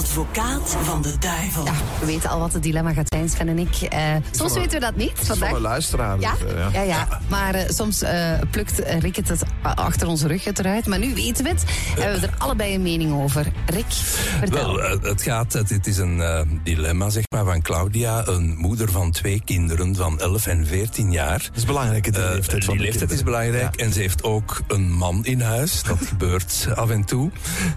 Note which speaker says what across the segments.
Speaker 1: advocaat van de duivel.
Speaker 2: Ja, we weten al wat het dilemma gaat zijn, Sven en ik. Eh, soms weten we dat niet.
Speaker 3: Van
Speaker 2: Vandaag.
Speaker 3: luisteraar.
Speaker 2: Ja,
Speaker 3: dus, eh,
Speaker 2: ja, ja. Maar eh, soms eh, plukt Rick het, het achter onze rug het eruit. Maar nu weten we het. En we hebben er allebei een mening over. Rick, vertel.
Speaker 4: Wel, het gaat, het, is een eh, dilemma zeg maar, van Claudia, een moeder van twee kinderen van 11 en 14 jaar.
Speaker 3: Dat is belangrijk, die leeftijd van
Speaker 4: die
Speaker 3: de
Speaker 4: leeftijd is belangrijk en ze heeft ook een man in huis. Dat gebeurt af en toe.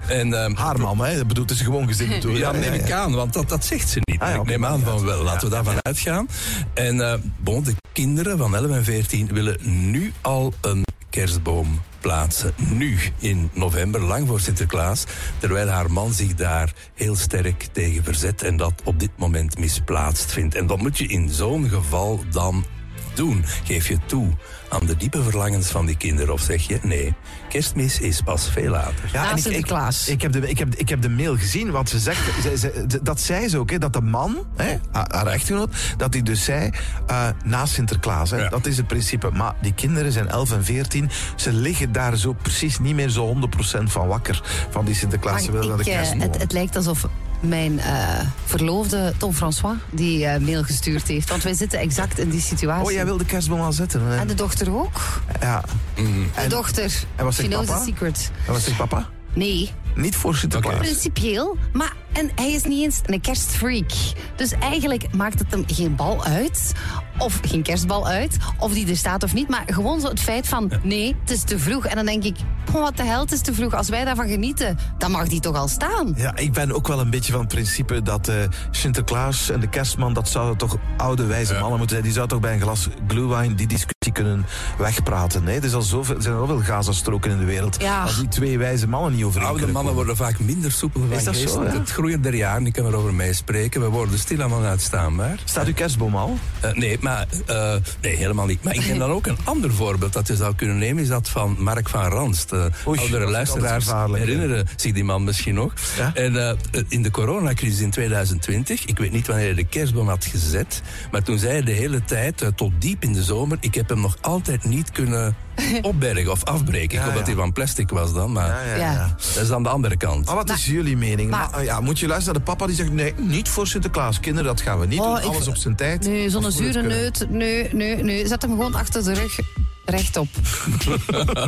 Speaker 4: En, ehm,
Speaker 3: Haar man, hè? Dat bedoelt, is gewoon gezin
Speaker 4: Ja, neem ik aan, want dat, dat zegt ze niet.
Speaker 3: Ah, ja,
Speaker 4: ik neem aan van wel. Laten we daarvan uitgaan. En bon, de kinderen van 11 en 14 willen nu al een kerstboom plaatsen. Nu, in november, lang voor Sinterklaas. Terwijl haar man zich daar heel sterk tegen verzet en dat op dit moment misplaatst vindt. En dat moet je in zo'n geval dan doen. Geef je toe aan de diepe verlangens van die kinderen of zeg je nee, kerstmis is pas veel later.
Speaker 3: Ja,
Speaker 2: Na
Speaker 3: en ik, ik,
Speaker 2: Sinterklaas.
Speaker 3: ik, heb de, ik, heb, ik heb de mail gezien, want ze zegt, ze, ze- dat zei ze ook, hè, dat de man, hè, haar, echtgenoot, dat hij dus zei, eh, na Sinterklaas, hè,
Speaker 4: Ja.
Speaker 3: dat is het principe. Maar die kinderen zijn 11 en 14, ze liggen daar zo precies niet meer zo 100% van wakker, van die Sinterklaas. Ze willen naar de
Speaker 2: eh, het, het lijkt alsof mijn eh, verloofde Tom François die eh, mail gestuurd heeft. Want wij zitten exact in die situatie.
Speaker 3: Oh, jij wil de kerstboom al zetten? hè?
Speaker 2: En de dochter ook.
Speaker 3: Ja.
Speaker 2: De
Speaker 3: En-
Speaker 2: dochter.
Speaker 3: en zegt
Speaker 2: knows
Speaker 3: papa?
Speaker 2: the secret.
Speaker 3: En wat zegt papa?
Speaker 2: Nee,
Speaker 3: Niet voor Sinterklaas.
Speaker 2: principieel. Maar en hij is niet eens een kerstfreak. Dus eigenlijk maakt het hem geen bal uit. Of geen kerstbal uit. Of die er staat of niet. Maar gewoon zo het feit van... Nee, het is te vroeg. En dan denk ik... oh, Wat de hel, het is te vroeg. Als wij daarvan genieten, dan mag die toch al staan.
Speaker 3: Ja, ik ben ook wel een beetje van het principe dat eh, Sinterklaas en de kerstman, dat zouden toch oude wijze mannen moeten zijn. Die zou toch bij een glas glühwein die discussie kunnen wegpraten. Nee, er, is al zoveel, er zijn al zoveel Gazastroken in de wereld.
Speaker 2: Ja.
Speaker 3: Als die twee wijze mannen niet over
Speaker 4: Oude mannen worden vaak minder soepel van
Speaker 3: Is dat
Speaker 4: geest.
Speaker 3: zo, ja?
Speaker 4: Het groeien der jaren, ik kan erover meespreken. We worden stilaan uitstaanbaar.
Speaker 3: Staat uw kerstboom al?
Speaker 4: Eh, nee, maar, eh, nee, helemaal niet. Maar ik ken dan ook een ander voorbeeld dat je zou kunnen nemen, is dat van Mark van Ranst. Uh,
Speaker 3: Oei,
Speaker 4: oudere
Speaker 3: is
Speaker 4: luisteraars herinneren zich die man misschien nog.
Speaker 3: Ja?
Speaker 4: En eh, in de coronacrisis in 2020, ik weet niet wanneer hij de kerstboom had gezet, maar toen zei hij de hele tijd, tot diep in de zomer, ik heb hem nog altijd niet kunnen opbergen of afbreken.
Speaker 3: Ja,
Speaker 4: ik hoop dat hij van plastic was dan, maar
Speaker 3: Ja, ja,
Speaker 2: Ja.
Speaker 3: ja.
Speaker 4: dat is dan de andere kant.
Speaker 3: Maar wat is jullie mening?
Speaker 2: maar-
Speaker 3: Maar, ja, moet je luisteren naar de papa die zegt, nee, niet voor Sinterklaas. Kinderen, dat gaan we niet
Speaker 2: Oh,
Speaker 3: doen.
Speaker 2: ik-
Speaker 3: Alles op zijn tijd.
Speaker 2: Nee, zo'n zure neut. Nee, nee, nee. Zet hem gewoon achter de rug. Rechtop.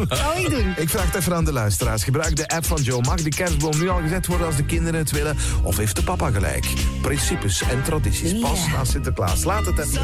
Speaker 2: Zou ik doen.
Speaker 3: Ik vraag het even aan de luisteraars. Gebruik de app van Joe. Mag de kerstboom nu al gezet worden als de kinderen het willen? Of heeft de papa gelijk? Principes en tradities pas
Speaker 2: Ja.
Speaker 3: na Sinterklaas. Laat het even.